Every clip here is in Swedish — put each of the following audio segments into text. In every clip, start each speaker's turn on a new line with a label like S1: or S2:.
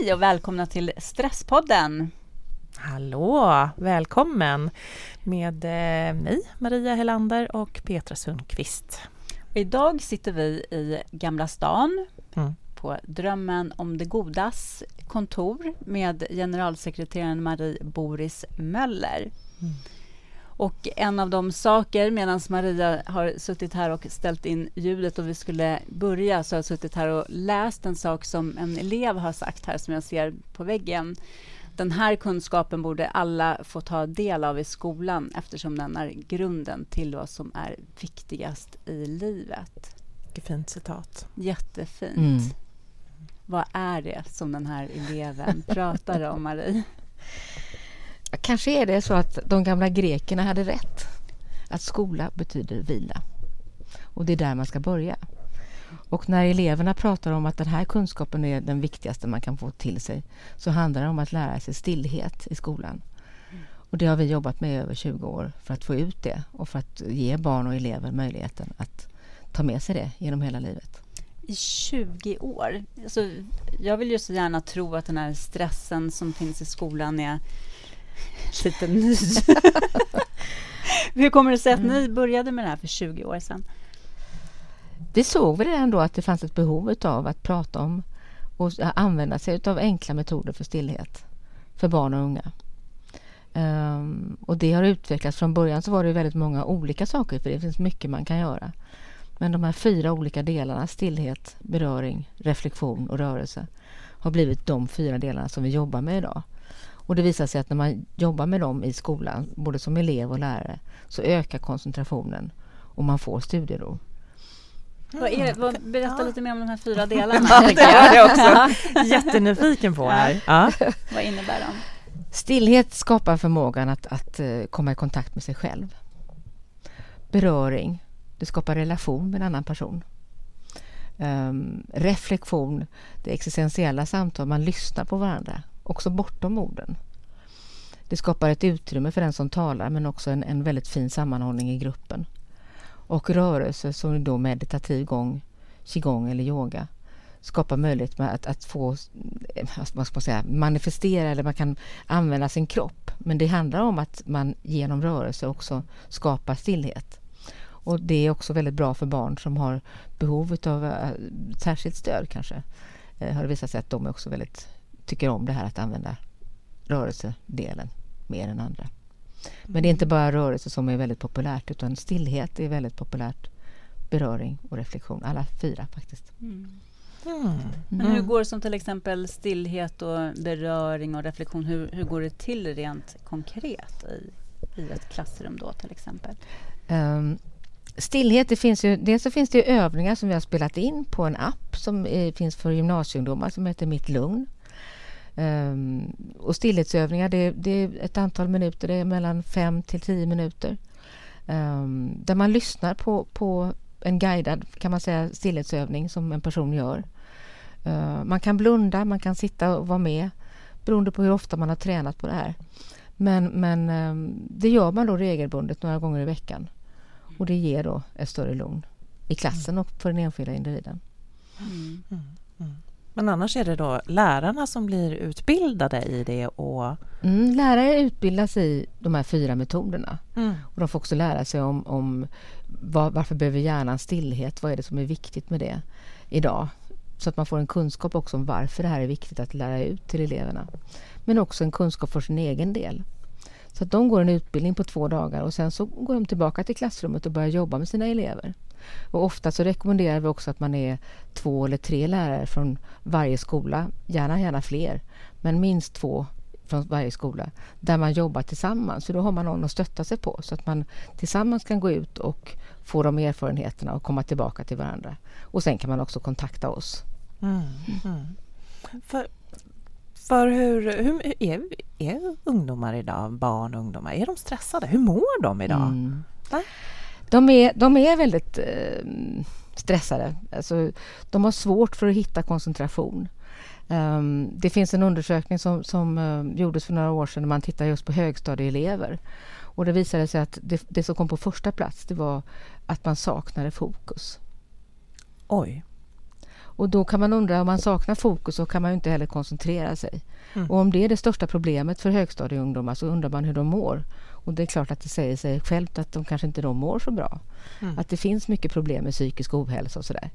S1: Hej och välkomna till Stresspodden.
S2: Hallå, välkommen med eh, mig, Maria Helander och Petra Sundqvist.
S1: Idag sitter vi i Gamla stan mm. på Drömmen om det godas kontor med generalsekreteraren Marie Boris Möller. Mm. Och en av de saker, medan Maria har suttit här och ställt in ljudet och vi skulle börja, så har jag suttit här och läst en sak som en elev har sagt här, som jag ser på väggen. Den här kunskapen borde alla få ta del av i skolan eftersom den är grunden till vad som är viktigast i livet.
S2: Vilket fint citat.
S1: Jättefint. Mm. Vad är det som den här eleven pratar om, Marie?
S3: Kanske är det så att de gamla grekerna hade rätt. Att skola betyder vila. Och det är där man ska börja. Och när eleverna pratar om att den här kunskapen är den viktigaste man kan få till sig så handlar det om att lära sig stillhet i skolan. Och det har vi jobbat med i över 20 år för att få ut det och för att ge barn och elever möjligheten att ta med sig det genom hela livet.
S1: I 20 år? Alltså, jag vill ju så gärna tro att den här stressen som finns i skolan är lite ny. Hur kommer det sig att mm. ni började med det här för 20 år sedan?
S3: Vi såg väl redan då att det fanns ett behov av att prata om och använda sig av enkla metoder för stillhet för barn och unga. Um, och det har utvecklats. Från början så var det väldigt många olika saker för det finns mycket man kan göra. Men de här fyra olika delarna, stillhet, beröring, reflektion och rörelse har blivit de fyra delarna som vi jobbar med idag. Och det visar sig att när man jobbar med dem i skolan, både som elev och lärare, så ökar koncentrationen och man får studiero.
S1: Vad är det? Vad, berätta ja. lite mer om de här fyra delarna.
S2: ja, det är jag också jättenyfiken på här. Ja.
S1: Vad innebär de?
S3: Stillhet skapar förmågan att, att uh, komma i kontakt med sig själv. Beröring, det skapar relation med en annan person. Um, reflektion, det existentiella samtal, man lyssnar på varandra också bortom orden. Det skapar ett utrymme för den som talar men också en, en väldigt fin sammanhållning i gruppen. Och rörelse som då meditativ gång, qigong eller yoga skapar möjlighet med att, att få eh, vad ska man säga, manifestera eller man kan använda sin kropp. Men det handlar om att man genom rörelse också skapar stillhet. Och det är också väldigt bra för barn som har behov av eh, särskilt stöd kanske. Eh, har det visat sig att de är också väldigt tycker om det här att använda rörelsedelen mer än andra. Men det är inte bara rörelse som är väldigt populärt utan stillhet är väldigt populärt. Beröring och reflektion, alla fyra faktiskt. Mm.
S1: Mm. Men hur går det som till exempel stillhet och beröring och reflektion? Hur, hur går det till rent konkret i, i ett klassrum då till exempel? Um,
S3: stillhet, det finns ju, dels så finns det övningar som vi har spelat in på en app som är, finns för gymnasieungdomar som heter Mitt Lugn. Um, och stillhetsövningar, det, det, är ett antal minuter, det är mellan fem till tio minuter. Um, där man lyssnar på, på en guidad kan man säga, stillhetsövning som en person gör. Uh, man kan blunda, man kan sitta och vara med beroende på hur ofta man har tränat på det här. Men, men um, det gör man då regelbundet några gånger i veckan. Och det ger då ett större lugn i klassen och för den enskilda individen. Mm.
S2: Men annars är det då lärarna som blir utbildade i det? Och...
S3: Mm, lärare utbildas i de här fyra metoderna. Mm. Och de får också lära sig om, om var, varför behöver hjärnan stillhet? Vad är det som är viktigt med det idag? Så att man får en kunskap också om varför det här är viktigt att lära ut till eleverna. Men också en kunskap för sin egen del. Så att de går en utbildning på två dagar och sen så går de tillbaka till klassrummet och börjar jobba med sina elever. Och ofta så rekommenderar vi också att man är två eller tre lärare från varje skola, gärna gärna fler, men minst två från varje skola, där man jobbar tillsammans. För då har man någon att stötta sig på så att man tillsammans kan gå ut och få de erfarenheterna och komma tillbaka till varandra. Och sen kan man också kontakta oss. Mm. Mm.
S2: För, för hur, hur är, är ungdomar idag, barn och ungdomar, är de stressade? Hur mår de idag? Mm.
S3: De är, de är väldigt eh, stressade. Alltså, de har svårt för att hitta koncentration. Um, det finns en undersökning som, som uh, gjordes för några år sedan när man tittade just på högstadieelever. Och det visade sig att det, det, som kom på första plats det var att man saknade fokus.
S2: Oj.
S3: Och då kan man undra, om man saknar fokus så kan man ju inte heller koncentrera sig. Mm. Och om det är det största problemet för högstadieungdomar så undrar man hur de mår. Och det är klart att det säger sig självt att de kanske inte de mår så bra. Mm. Att det finns mycket problem med psykisk ohälsa och sådär.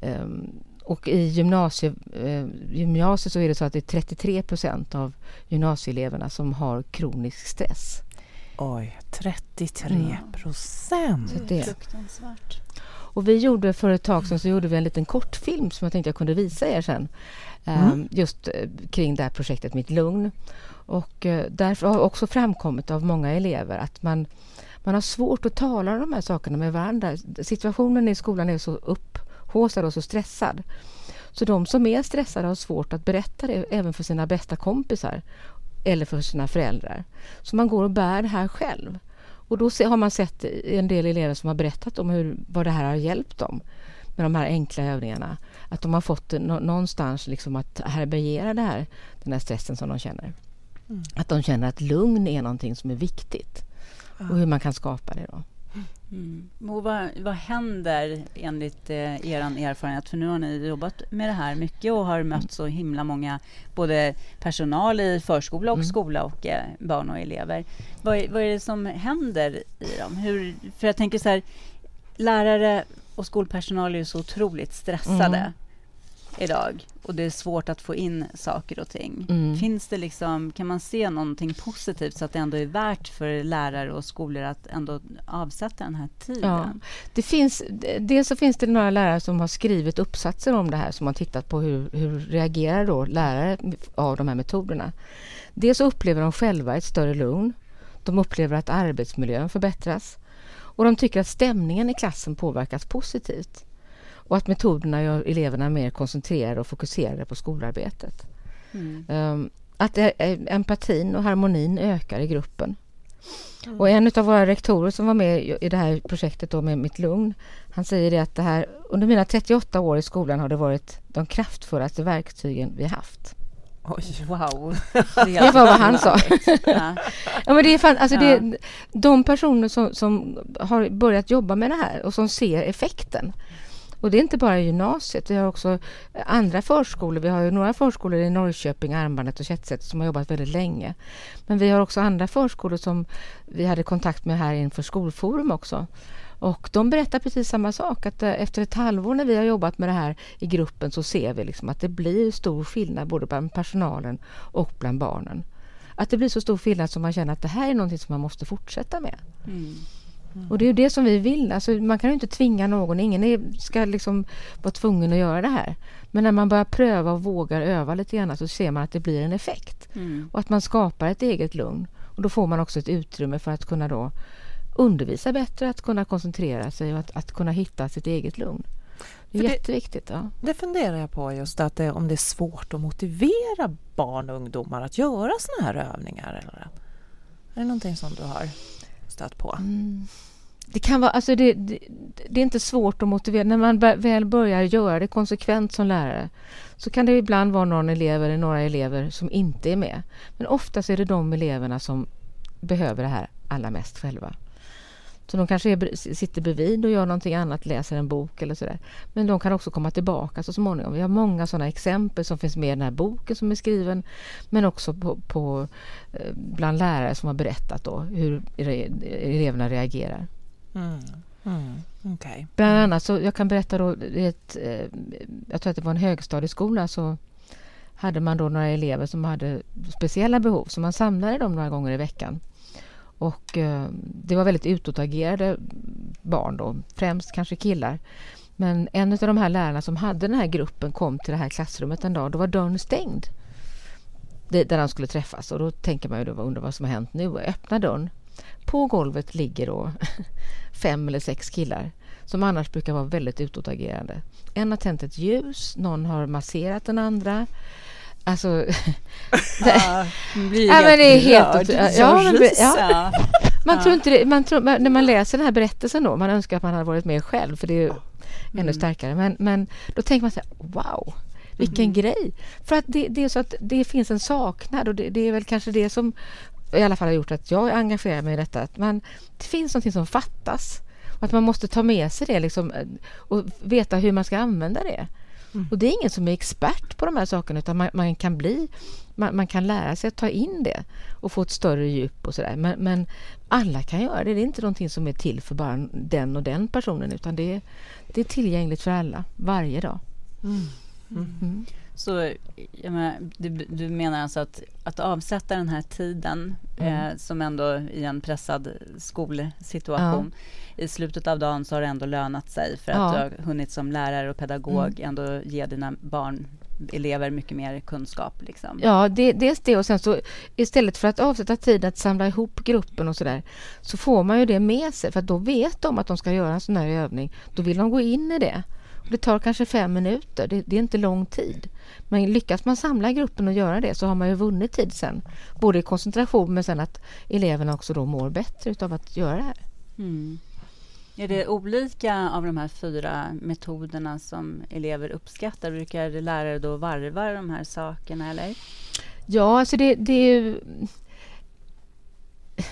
S3: Um, och i gymnasie, eh, gymnasiet så är det så att det är 33 procent av gymnasieeleverna som har kronisk stress.
S2: Oj, 33 procent!
S1: Mm. Det fruktansvärt.
S3: Och vi gjorde för ett tag sedan så gjorde vi en liten kortfilm som jag tänkte jag kunde visa er sen. Mm. Ehm, just eh, kring det här projektet Mitt Lugn. Och eh, därför har också framkommit av många elever att man, man har svårt att tala om de här sakerna med varandra. Situationen i skolan är så upphaussad och så stressad. Så de som är stressade har svårt att berätta det även för sina bästa kompisar eller för sina föräldrar. Så man går och bär det här själv. Och då har man sett en del elever som har berättat om hur, vad det här har hjälpt dem med de här enkla övningarna. Att de har fått någonstans liksom att härbärgera det här, den här stressen som de känner. Mm. Att de känner att lugn är någonting som är viktigt. Ja. Och hur man kan skapa det då.
S1: Mm. Vad, vad händer enligt eh, er erfarenhet? För nu har ni jobbat med det här mycket och har mött så himla många både personal i förskola och mm. skola och eh, barn och elever. Vad, vad är det som händer i dem? Hur, för jag tänker så här, lärare och skolpersonal är ju så otroligt stressade. Mm idag och det är svårt att få in saker och ting. Mm. Finns det liksom, kan man se någonting positivt så att det ändå är värt för lärare och skolor att ändå avsätta den här tiden? Ja,
S3: det finns, dels så finns det några lärare som har skrivit uppsatser om det här som har tittat på hur, hur reagerar då lärare av de här metoderna. Dels upplever de själva ett större lugn. De upplever att arbetsmiljön förbättras och de tycker att stämningen i klassen påverkas positivt och att metoderna gör eleverna mer koncentrerade och fokuserade på skolarbetet. Mm. Um, att empatin och harmonin ökar i gruppen. Mm. Och en av våra rektorer som var med i det här projektet då med Mitt Lugn, han säger det att det här, under mina 38 år i skolan har det varit de kraftfullaste verktygen vi haft.
S1: Oj, wow!
S3: Det var vad han sa. ja. ja. men det är fan, alltså ja. det, de personer som, som har börjat jobba med det här och som ser effekten. Och det är inte bara gymnasiet, vi har också eh, andra förskolor. Vi har ju några förskolor i Norrköping, Armbandet och Kättsäter som har jobbat väldigt länge. Men vi har också andra förskolor som vi hade kontakt med här inför Skolforum också. Och de berättar precis samma sak, att eh, efter ett halvår när vi har jobbat med det här i gruppen så ser vi liksom att det blir stor skillnad både bland personalen och bland barnen. Att det blir så stor skillnad som man känner att det här är någonting som man måste fortsätta med. Mm. Mm. Och det är det som vi vill. Alltså, man kan ju inte tvinga någon. Ingen är, ska liksom vara tvungen att göra det här. Men när man börjar pröva och vågar öva lite grann så ser man att det blir en effekt. Mm. Och att man skapar ett eget lugn. Och då får man också ett utrymme för att kunna då undervisa bättre, att kunna koncentrera sig och att, att kunna hitta sitt eget lugn. Det är för jätteviktigt.
S2: Det, ja. det funderar jag på just att det, om det är svårt att motivera barn och ungdomar att göra såna här övningar. Eller? Är det någonting som du har stött på? Mm.
S3: Det kan vara, alltså det, det, det, är inte svårt att motivera. När man väl börjar göra det konsekvent som lärare så kan det ibland vara någon elev eller några elever som inte är med. Men oftast är det de eleverna som behöver det här allra mest själva. Så de kanske är, sitter bredvid och gör någonting annat, läser en bok eller sådär. Men de kan också komma tillbaka så småningom. Vi har många sådana exempel som finns med i den här boken som är skriven. Men också på, på eh, bland lärare som har berättat då hur eleverna reagerar. Mm. Mm. Okay. Bland annat så, jag kan berätta då, ett, eh, jag tror att det var en högstadieskola så hade man då några elever som hade speciella behov så man samlade dem några gånger i veckan. Och eh, det var väldigt utåtagerade barn då, främst kanske killar. Men en av de här lärarna som hade den här gruppen kom till det här klassrummet en dag. Då var dörren stängd. Det, där de skulle träffas. Och då tänker man ju då, undrar vad som har hänt nu. Och öppnar dörren. På golvet ligger då fem eller sex killar som annars brukar vara väldigt utåtagerande. En har tänt ett ljus, någon har masserat den andra. Alltså...
S1: ja, blir ja, men det är helt ja, men, ja.
S3: Man tror inte det, man tror, när man läser den här berättelsen då, man önskar att man hade varit med själv för det är ju ännu mm. starkare. Men, men då tänker man så här, wow, vilken mm. grej! För att det, det, är så att det finns en saknad och det, det, är väl kanske det som i alla fall har gjort att jag engagerar mig i detta. Att man, det finns någonting som fattas. Och att man måste ta med sig det liksom, och veta hur man ska använda det. Mm. Och det är ingen som är expert på de här sakerna utan man, man kan bli man, man, kan lära sig att ta in det och få ett större djup och sådär. Men, men, alla kan göra det. Det är inte någonting som är till för bara den och den personen utan det är, det är tillgängligt för alla varje dag.
S1: Mm. Så menar, du, du, menar alltså att, att avsätta den här tiden mm. eh, som ändå i en pressad skolsituation ja. i slutet av dagen så har det ändå lönat sig för att ja. du har hunnit som lärare och pedagog mm. ändå ge dina barn elever mycket mer kunskap. Liksom.
S3: Ja, det, dels det och sen så istället för att avsätta tid att samla ihop gruppen och sådär så får man ju det med sig för då vet de att de ska göra en sån här övning. Då vill de gå in i det. Det tar kanske fem minuter, det, det, är inte lång tid. Men lyckas man samla gruppen och göra det så har man ju vunnit tid sen. Både i koncentration men sen att eleverna också då mår bättre av att göra det här. Mm.
S1: Är det olika av de här fyra metoderna som elever uppskattar? Brukar lärare då varva de här sakerna eller?
S3: Ja, alltså det, det är ju,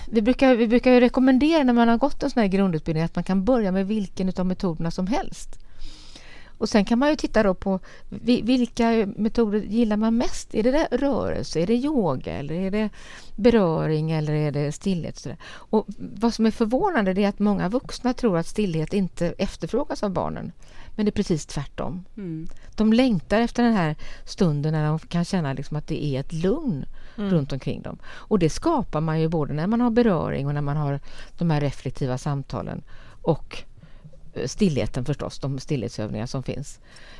S3: vi brukar, vi brukar rekommendera när man har gått en sån här grundutbildning att man kan börja med vilken av metoderna som helst. Och sen kan man ju titta då på vilka metoder gillar man mest? Är det rörelse, är det yoga eller är det beröring eller är det stillhet? Och vad som är förvånande är att många vuxna tror att stillhet inte efterfrågas av barnen. Men det är precis tvärtom. Mm. De längtar efter den här stunden när de kan känna liksom att det är ett lugn mm. runt omkring dem. Och det skapar man ju både när man har beröring och när man har de här reflektiva samtalen och stillheten förstås, de stillhetsövningar som finns.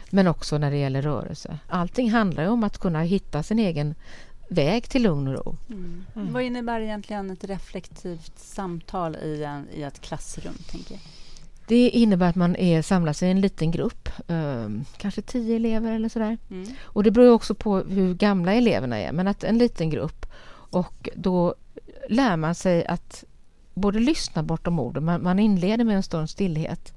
S3: Men också när det gäller rörelse. Allting handlar om att kunna hitta sin egen väg till lugn och ro.
S1: Mm. Mm. Vad innebär egentligen ett reflektivt samtal i, en, i ett klassrum? Tänker jag?
S3: Det innebär att man är, samlas i en liten grupp, eh, kanske tio elever eller sådär. Mm. Och det beror också på hur gamla eleverna är, men att en liten grupp. Och då lär man sig att både lyssna bortom orden, man, man inleder med en stund stillhet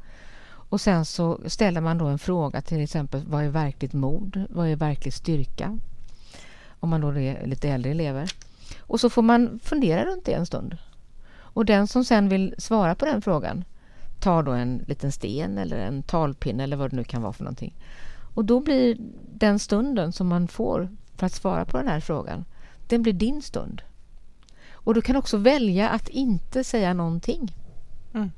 S3: och sen så ställer man då en fråga till exempel vad är verkligt mod? Vad är verklig styrka? Om man då är lite äldre elever. Och så får man fundera runt det en stund. Och den som sen vill svara på den frågan tar då en liten sten eller en talpinne eller vad det nu kan vara för någonting. Och då blir den stunden som man får för att svara på den här frågan, den blir din stund. Och du kan också välja att inte säga någonting. Mm.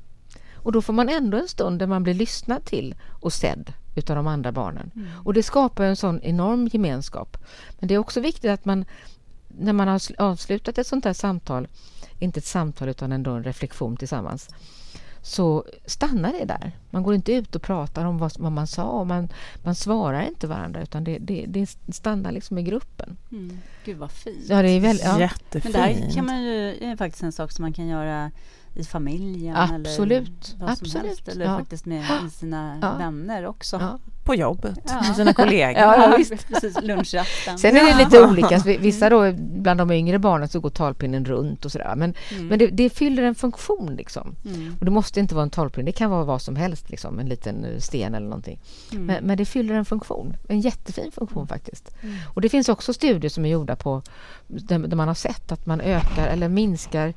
S3: Och då får man ändå en stund där man blir lyssnad till och sedd utav de andra barnen. Mm. Och det skapar en sån enorm gemenskap. Men det är också viktigt att man när man har avslutat ett sånt här samtal, inte ett samtal utan ändå en reflektion tillsammans, så stannar det där. Man går inte ut och pratar om vad, vad man sa och man, man svarar inte varandra utan det, det, det stannar liksom i gruppen.
S1: Mm. Gud vad fint.
S3: Ja, det är väldigt, ja.
S2: Jättefint.
S1: Men det här kan man ju, är faktiskt en sak som man kan göra i familjen
S3: Absolut.
S1: eller vad
S3: Absolut.
S1: som helst. Eller ja. faktiskt med sina ja. vänner också. Ja.
S2: På jobbet ja. med sina kollegor.
S1: ja, visst. Precis, lunchrasten.
S3: Sen är det lite olika. Vissa då, bland de yngre barnen så går talpinnen runt och sådär. Men, mm. men det, det, fyller en funktion liksom. Mm. Och det måste inte vara en talpinne. Det kan vara vad som helst, liksom. en liten eh, sten eller någonting. Mm. Men, men, det fyller en funktion. En jättefin funktion mm. faktiskt. Mm. Och det finns också studier som är gjorda på där, där man har sett att man ökar eller minskar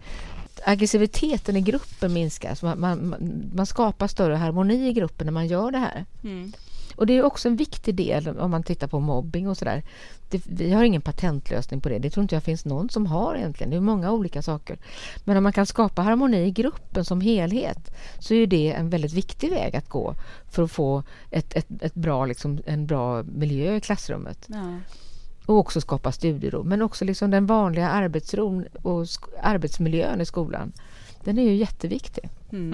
S3: aggressiviteten i gruppen minskar. Man, man, man, skapar större harmoni i gruppen när man gör det här. Mm. Och det är också en viktig del om man tittar på mobbing och sådär. Vi har ingen patentlösning på det. Det tror inte jag finns någon som har egentligen. Det är många olika saker. Men om man kan skapa harmoni i gruppen som helhet så är det en väldigt viktig väg att gå för att få ett, ett, ett bra, liksom, en bra miljö i klassrummet. Ja och också skapa studiero. Men också liksom den vanliga arbetsron och arbetsmiljön i skolan. Den är ju jätteviktig. Mm.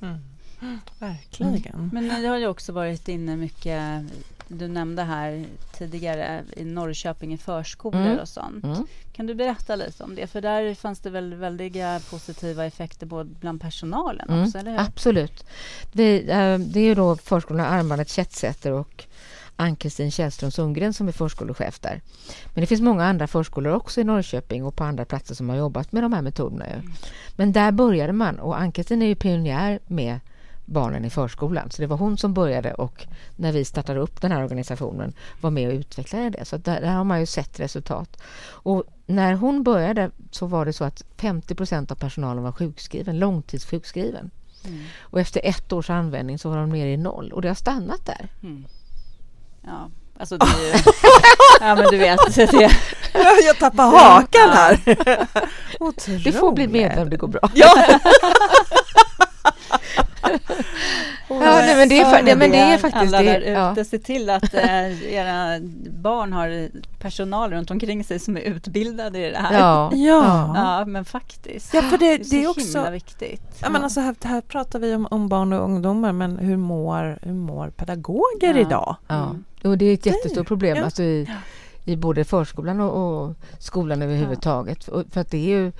S3: Mm.
S2: Mm. Verkligen. Mm.
S1: Men ni har ju också varit inne mycket du nämnde här tidigare i Norrköping i förskolor mm. och sånt. Mm. Kan du berätta lite om det? För där fanns det väl väldiga positiva effekter både bland personalen mm. också, eller hur?
S3: Absolut. Vi, äh, det är ju då förskolorna Armbandet Chetsäter och Ann-Kristin Källström Sundgren som är förskolechef där. Men det finns många andra förskolor också i Norrköping och på andra platser som har jobbat med de här metoderna. Mm. Men där började man och Ann-Kristin är ju pionjär med barnen i förskolan. Så det var hon som började och när vi startade upp den här organisationen var med och utvecklade det. Så där, där har man ju sett resultat. Och när hon började så var det så att 50 procent av personalen var sjukskriven, långtidssjukskriven. Mm. Och efter ett års användning så var de nere i noll och det har stannat där. Mm
S1: Ja, alltså det är ju... ja, men du vet. Det...
S2: Jag tappar hakan här.
S3: Otroligt. Du får bli medlem, det går bra.
S2: Ja.
S3: ja, nej, men det är, det, men det är faktiskt
S1: alla där
S3: det.
S1: ute. Ja. Se till att eh, era barn har personal runt omkring sig som är utbildade i det här.
S3: Ja,
S2: ja.
S1: ja men faktiskt.
S2: Ja, för det,
S1: det är,
S2: det är
S1: så
S2: också
S1: himla viktigt.
S2: Ja, men alltså här, här pratar vi om, om barn och ungdomar, men hur mår, hur mår pedagoger
S1: Ja.
S2: idag?
S3: Ja,
S1: Mm.
S3: och det är ett jättestort problem
S2: Ja.
S3: alltså i, i både förskolan och, och skolan överhuvudtaget. För att det är ju,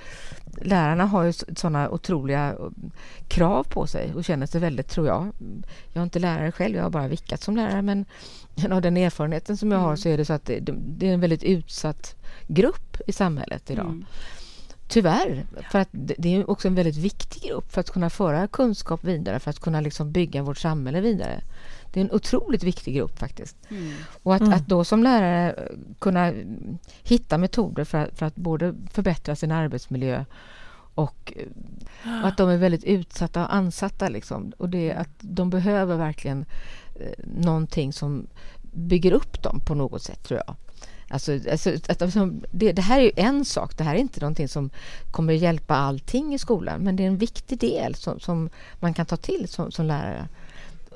S3: lärarna har ju sådana otroliga eh, krav på sig och känner sig väldigt, tror jag. Jag är inte lärare själv, jag har bara vickat som lärare men av den erfarenheten som jag har
S1: Mm.
S3: så är det så att det, det är en väldigt utsatt grupp i samhället idag.
S1: Mm.
S3: Tyvärr, för att det är också en väldigt viktig grupp för att kunna föra kunskap vidare, för att kunna liksom bygga vårt samhälle vidare. Det är en otroligt viktig grupp faktiskt.
S1: Mm.
S3: Och att,
S2: Mm.
S3: att då som lärare kunna hitta metoder för att, för att både förbättra sin arbetsmiljö och, och att de är väldigt utsatta och ansatta. Liksom. Och det, att de behöver verkligen eh, någonting som bygger upp dem på något sätt, tror jag. Alltså, alltså, att, alltså, det, det här är ju en sak, det här är inte någonting som kommer hjälpa allting i skolan, men det är en viktig del som, som man kan ta till som, som lärare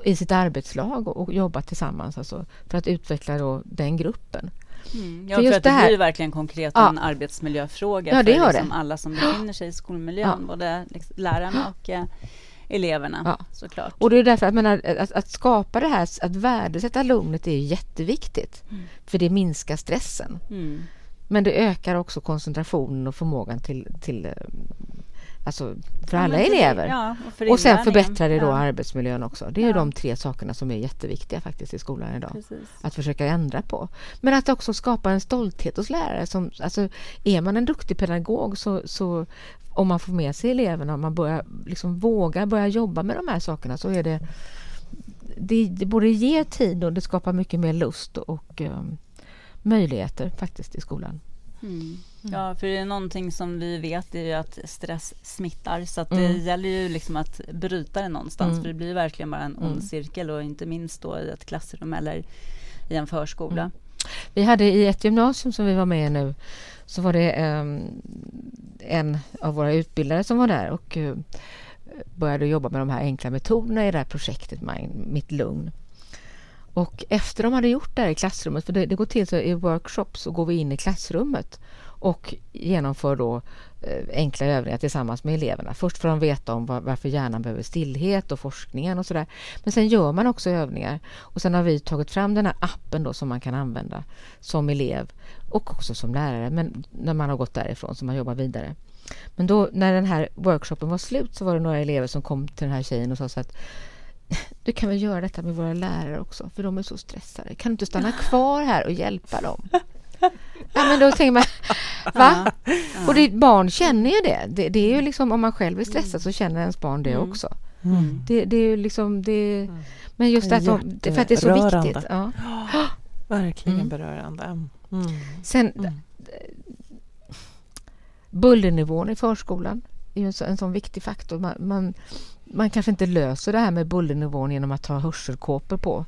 S3: i sitt arbetslag och, och jobba tillsammans alltså, för att utveckla då den gruppen.
S1: Mm. Ja,
S3: För
S1: för,
S3: just
S1: att det,
S3: det här-
S1: blir verkligen konkret
S3: Ja.
S1: en arbetsmiljöfråga
S3: Ja, det
S1: för liksom
S3: det.
S1: alla som befinner sig i skolmiljön,
S3: Ja.
S1: både liksom lärarna och eh, eleverna
S3: Ja.
S1: såklart.
S3: Och det är därför att, menar, att, att skapa det här, att värdesätta lugnet är jätteviktigt.
S1: Mm.
S3: För det minskar stressen.
S1: Mm.
S3: Men det ökar också koncentrationen och förmågan till, till eh, alltså för
S1: Ja,
S3: alla
S1: för-
S3: elever.
S1: Ja, och, för
S3: och sen förbättrar det då
S1: ja,
S3: arbetsmiljön också. Det är
S1: Ja.
S3: de tre sakerna som är jätteviktiga faktiskt i skolan idag.
S1: precis.
S3: Att försöka ändra på. Men att också skapa en stolthet hos lärare. Som, alltså, är man en duktig pedagog så, så om man får med sig eleverna och man börjar, liksom, vågar börja jobba med de här sakerna så är det det, det både ger tid och det skapar mycket mer lust och um, möjligheter faktiskt i skolan.
S1: Mm. Ja, för det är någonting som vi vet är ju att stress smittar så att det
S3: Mm.
S1: gäller ju liksom att bryta det någonstans
S3: Mm.
S1: för det blir verkligen bara en ond
S3: Mm.
S1: cirkel och inte minst då i ett klassrum eller i en förskola.
S3: Mm. Vi hade i ett gymnasium som vi var med i nu så var det um, en av våra utbildare som var där och uh, började jobba med de här enkla metoderna i det här projektet Mitt lugn. Och efter de hade gjort det här i klassrummet, för det, det går till så i workshops så går vi in i klassrummet och genomför då eh, enkla övningar tillsammans med eleverna. Först får de veta om var, varför hjärnan behöver stillhet och forskningen och sådär. Men sen gör man också övningar och sen har vi tagit fram den här appen då som man kan använda som elev och också som lärare, men när man har gått därifrån så man jobbar vidare. Men då när den här workshopen var slut så var det några elever som kom till den här tjejen och sa så att du kan väl göra detta med våra lärare också, för de är så stressade. Kan du inte stanna kvar här och hjälpa dem? Ja, men då tänker man, va?
S1: Ja.
S3: Och det, barn känner ju det. det. Det är ju liksom, om man själv är stressad så känner ens barn det
S1: Mm.
S3: också.
S2: Mm.
S3: Det, det är ju liksom, det, men just därför, det- för att det är så viktigt. Ja.
S2: Verkligen
S3: Mm.
S2: berörande. Mm.
S3: Sen,
S2: Mm.
S3: bullernivån i förskolan är ju en, så, en sån viktig faktor. Man, man, man kanske inte löser det här med bullernivån genom att ha hörselkåpor på.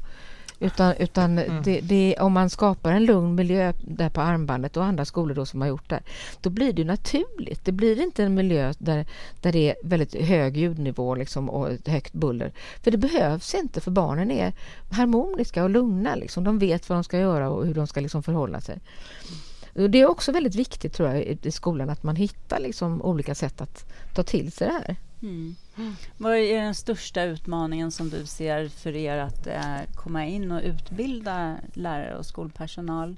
S3: Utan, utan
S2: Mm.
S3: det, det, om man skapar en lugn miljö där på armbandet och andra skolor då som har gjort det, då blir det naturligt. Det blir inte en miljö där, där det är väldigt hög ljudnivå liksom och högt buller. För det behövs inte, för barnen är harmoniska och lugna. Liksom. De vet vad de ska göra och hur de ska liksom förhålla sig. Det är också väldigt viktigt tror jag i i skolan att man hittar liksom olika sätt att ta till sig det här.
S1: Mm. Vad är den största utmaningen som du ser för er att eh, komma in och utbilda lärare och skolpersonal?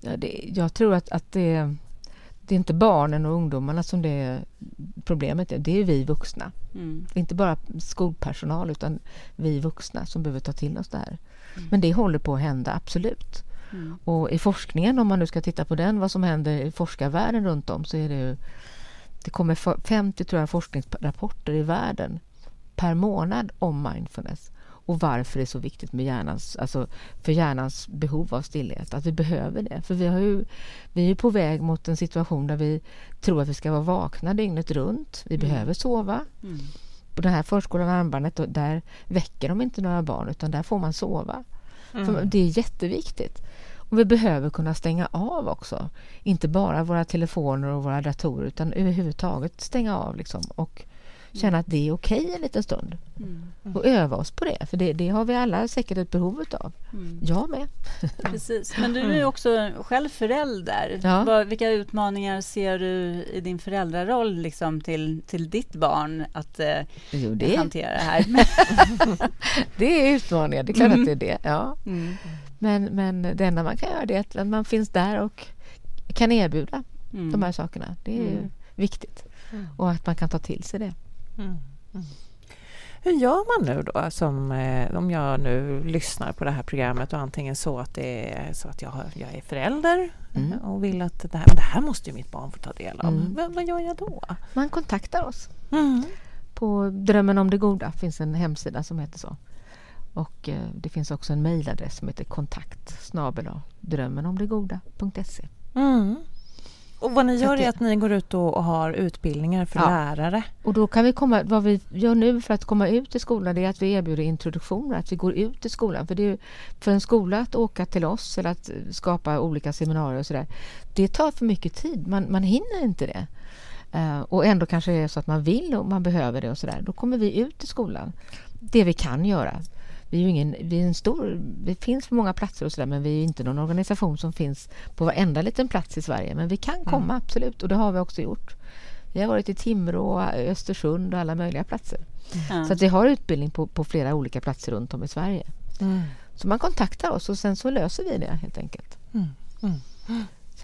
S3: Ja, det, jag tror att, att det, det är inte barnen och ungdomarna som det är problemet. är. Det är vi vuxna.
S1: Mm.
S3: Inte bara skolpersonal utan vi vuxna som behöver ta till oss det här.
S1: Mm.
S3: Men det håller på att hända, absolut.
S1: Mm.
S3: Och i forskningen, om man nu ska titta på den, vad som händer i forskarvärlden runt om, så är det ju... Det kommer för- 50 tror jag, forskningsrapporter i världen per månad om mindfulness och varför det är så viktigt med hjärnans, alltså för hjärnans behov av stillhet. Att vi behöver det. För vi, har ju, vi är på väg mot en situation där vi tror att vi ska vara vakna dygnet runt. Vi
S1: Mm.
S3: behöver sova.
S1: Mm.
S3: På den här förskolan Armbandet, där väcker de inte några barn utan där får man sova. Mm. Det är jätteviktigt. Och vi behöver kunna stänga av också. Inte bara våra telefoner och våra datorer utan överhuvudtaget stänga av liksom och känna att det är okej okay en liten stund. Mm. Och öva oss på det, för det, det, har vi alla säkert ett behov av. Mm. Jag med.
S1: Precis. Men du är också själv förälder. Ja. Vilka utmaningar ser du i din föräldraroll liksom, till, till ditt barn att eh, jo, det. hantera det här?
S3: det är utmaningar, det är klart mm. att det är det. Ja. Men, men det enda man kan göra är att man finns där och kan erbjuda mm. de här sakerna. Det är mm. viktigt. Mm. Och att man kan ta till sig det. Mm.
S2: Mm. Hur gör man nu då som eh, om jag nu lyssnar på det här programmet och antingen så att det är så att jag, har, jag är förälder mm. och vill att det här, det här måste ju mitt barn få ta del av. Mm. Vad, vad, gör jag då?
S3: Man kontaktar oss. Mm. På Drömmen om det goda finns en hemsida som heter så. Och eh, det finns också en mejladress som heter kontakt drömmenomdegoda.se. Mm.
S2: Och vad ni gör är att ni går ut och, har utbildningar för ja. lärare.
S3: Och då kan vi komma, vad vi gör nu för att komma ut i skolan det är att vi erbjuder introduktioner, att vi går ut i skolan. För det är, för en skola att åka till oss eller att skapa olika seminarier och sådär, det tar för mycket tid. Man, man hinner inte det. Uh, och ändå kanske det är så att man vill och man behöver det och sådär. Då kommer vi ut i skolan. Det vi kan göra vi är ingen, vi är en stor, vi finns på många platser och sådär men vi är inte någon organisation som finns på varenda liten plats i Sverige. Men vi kan komma mm. absolut och det har vi också gjort. Vi har varit i Timrå, Östersund och alla möjliga platser. Mm. Så att vi har utbildning på, på flera olika platser runt om i Sverige. Mm. Så man kontaktar oss och sen så löser vi det helt enkelt.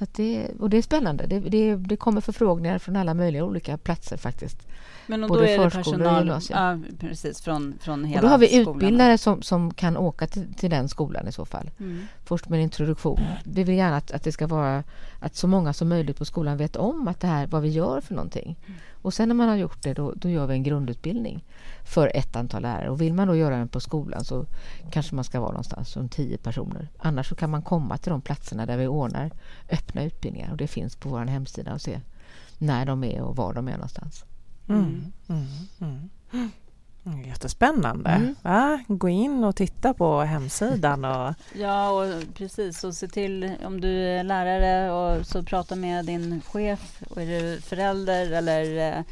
S3: Så det, och det är spännande. Det, det, det kommer förfrågningar från alla möjliga olika platser faktiskt.
S1: Men och Både då är det personal ja, precis, från, från hela
S3: och Då har vi utbildare som, som kan åka till, till den skolan i så fall. Mm. Först med en introduktion. Vi vill gärna att, att det ska vara att så många som möjligt på skolan vet om att det här vad vi gör för någonting. Mm. Och sen när man har gjort det då, då gör vi en grundutbildning för ett antal lärare. Och vill man då göra den på skolan så kanske man ska vara någonstans runt tio personer. Annars så kan man komma till de platserna där vi ordnar öppna utbildningar och det finns på vår hemsida och se när de är och var de är någonstans. Mm.
S2: Mm. Mm. Mm. Jättespännande. Mm. Va? Gå in och titta på hemsidan. Och...
S1: ja, och precis. Och se till om du är lärare och så prata med din chef. Och är du förälder eller eh,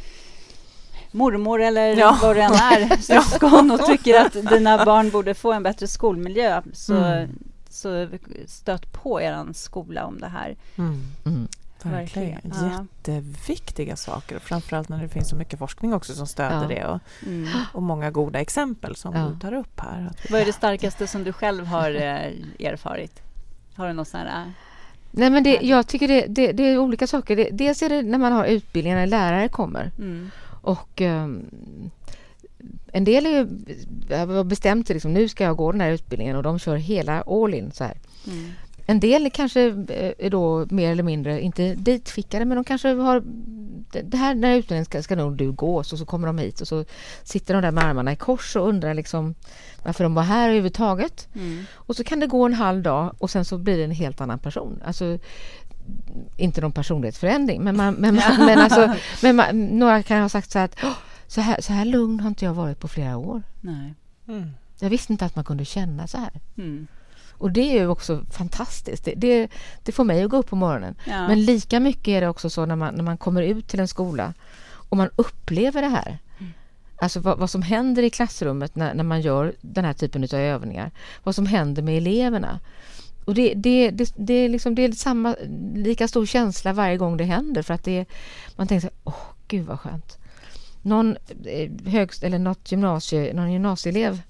S1: mormor eller ja. vad du än är, syskon och tycker att dina barn borde få en bättre skolmiljö så, mm. så stöt på er skola om det här. Mm.
S2: Verkligen. Ja. Jätteviktiga saker. Framförallt när det finns så mycket forskning också som stöder ja. det och, mm. och många goda exempel som ja. du tar upp här.
S1: Vad är det starkaste som du själv har eh, erfarit? Har du något sånt här...
S3: Nej, men det, jag tycker det, det, det är olika saker. Det, dels är det när man har utbildningar, när lärare kommer. Mm. Och um, en del är ju, har bestämt sig, liksom, nu ska jag gå den här utbildningen och de kör hela all in så här. Mm. En del kanske eh, är då mer eller mindre, inte ditskickade, men de kanske har det här, den här utbildningen ska, ska nog du gå, så, så kommer de hit och så sitter de där med armarna i kors och undrar liksom varför de var här överhuvudtaget. Mm. Och så kan det gå en halv dag och sen så blir det en helt annan person. Alltså, inte någon personlighetsförändring, men, man, men, man, men, alltså, men man, några kan ha sagt så här att så här, så här lugn har inte jag varit på flera år. Nej. Mm. Jag visste inte att man kunde känna så här. Mm. Och det är ju också fantastiskt. Det, det, det får mig att gå upp på morgonen. Ja. Men lika mycket är det också så när man, när man kommer ut till en skola och man upplever det här. Mm. Alltså vad, vad, som händer i klassrummet när, när man gör den här typen av övningar. Vad som händer med eleverna. Och det, det, det, det, är liksom, det är samma, lika stor känsla varje gång det händer. För att det, man tänker så åh gud vad skönt. Någon eh, högst, eller något gymnasie, någon gymnasieelev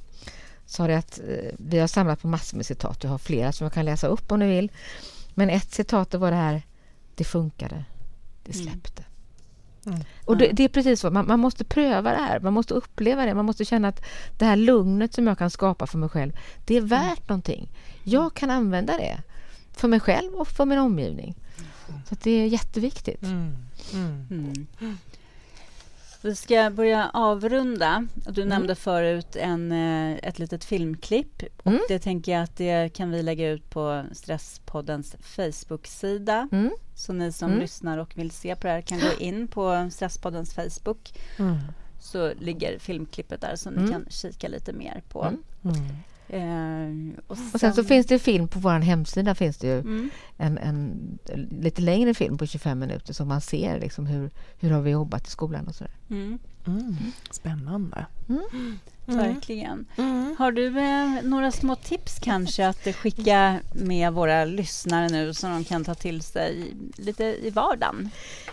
S3: sa det att eh, vi har samlat på massor med citat. Jag har flera som jag kan läsa upp om ni vill. Men ett citat var det här, det funkade, det mm. släppte. Mm. Och det, det, är precis så, man, man, måste pröva det här, man måste uppleva det, man måste känna att det här lugnet som jag kan skapa för mig själv, det är värt mm. någonting. Jag kan använda det för mig själv och för min omgivning. Mm. Så det är jätteviktigt.
S1: Vi ska börja avrunda. Du mm. nämnde förut en, eh, ett litet filmklipp. Och mm. Det tänker jag att det kan vi lägga ut på Stresspoddens Facebook-sida. Mm. Så ni som mm. lyssnar och vill se på det här kan gå in på Stresspoddens Facebook. Mm. Så ligger filmklippet där, så ni mm. kan kika lite mer på.
S3: Eh, och, sen, och, sen, så finns det film på vår hemsida. finns det ju mm. en, en, lite längre film på 25 minuter som man ser liksom hur, hur har vi jobbat i skolan och sådär. Mm.
S2: Mm. Spännande. Mm.
S1: mm. Verkligen. Mm. Har du eh, några små tips kanske att skicka med våra lyssnare nu som de kan ta till sig lite i vardagen?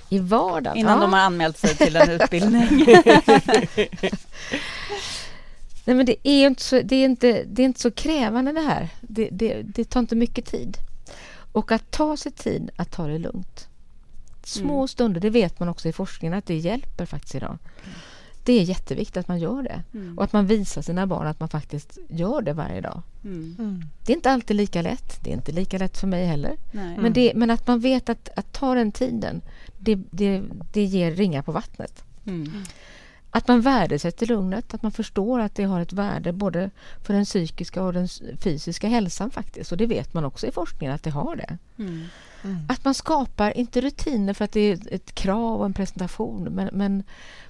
S3: I vardagen?
S1: Innan ja. de har anmält sig till en utbildning.
S3: Nej, men det är inte så, det är inte, det är inte så krävande det här. Det, det, det tar inte mycket tid. Och att ta sig tid att ta det lugnt. Små mm. stunder, det vet man också i forskningen att det hjälper faktiskt idag. Det är jätteviktigt att man gör det mm. och att man visar sina barn att man faktiskt gör det varje dag. Mm. mm. Det är inte alltid lika lätt. Det är inte lika lätt för mig heller. Men, det, men att man vet att, att ta den tiden, det, det, det ger ringar på vattnet. Att man värdesätter lugnet, att man förstår att det har ett värde både för den psykiska och den fysiska hälsan faktiskt. Och det vet man också i forskningen att det har det. Mm. Mm. Att man skapar, inte rutiner för att det är ett krav och en presentation, men, men,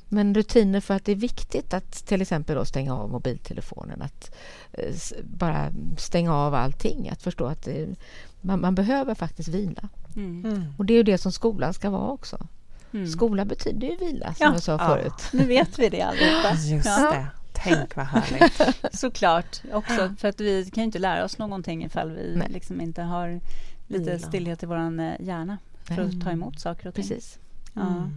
S3: men rutiner för att det är viktigt att till exempel då stänga av mobiltelefonen, att eh, bara stänga av allting, att förstå att det, man, man, behöver faktiskt vila. Mm. mm. Och det är ju det som skolan ska vara också. Mm. Skola betyder ju vila, som ja. jag sa förut. Ja.
S1: Nu vet vi det allihopa.
S2: Just ja. det. Tänk vad härligt.
S1: Såklart. Också för att vi kan inte lära oss någonting ifall vi liksom inte har lite vila. stillhet i vår eh, hjärna för att ta emot saker och ting.
S3: Precis.
S2: Mm.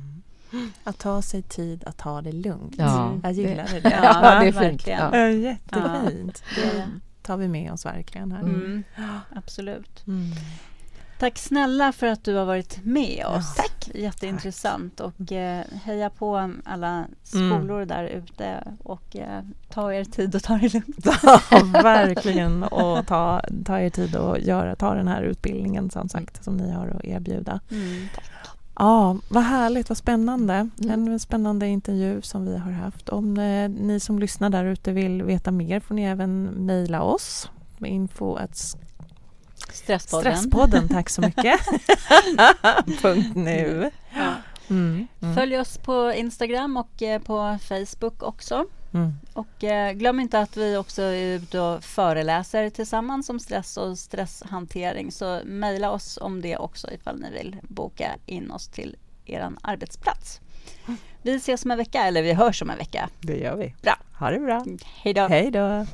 S2: Att ta sig tid att ta det lugnt.
S3: Ja,
S2: jag gillar
S3: det.
S2: det.
S3: Ja, det är fint.
S2: Ja. Jättefint. Det tar vi med oss verkligen. Här.
S1: Mm. Absolut. Mm. Tack snälla för att du har varit med oss.
S3: Ja, tack!
S1: Jätteintressant. Tack. Och eh, heja på alla skolor mm. där ute och eh, ta er tid och ta det lugnt.
S2: Ja, verkligen. Och ta, ta er tid och göra, ta den här utbildningen som sagt som ni har att erbjuda. Mm, Ja, vad härligt, vad spännande. Mm. En spännande intervju som vi har haft. Om eh, ni som lyssnar där ute vill veta mer får ni även mejla oss med info
S1: Stresspodden.
S2: Stresspodden, tack så mycket. Punkt nu. Ja.
S1: Mm, mm. Följ oss på Instagram och eh, på Facebook också. Mm. Och eh, glöm inte att vi också är ute och föreläser tillsammans om stress och stresshantering. Så mejla oss om det också ifall ni vill boka in oss till er arbetsplats. Vi ses om en vecka, eller vi hörs om en vecka.
S2: Det gör vi.
S1: Bra.
S2: Ha det bra.
S1: Hej då.
S2: Hej då.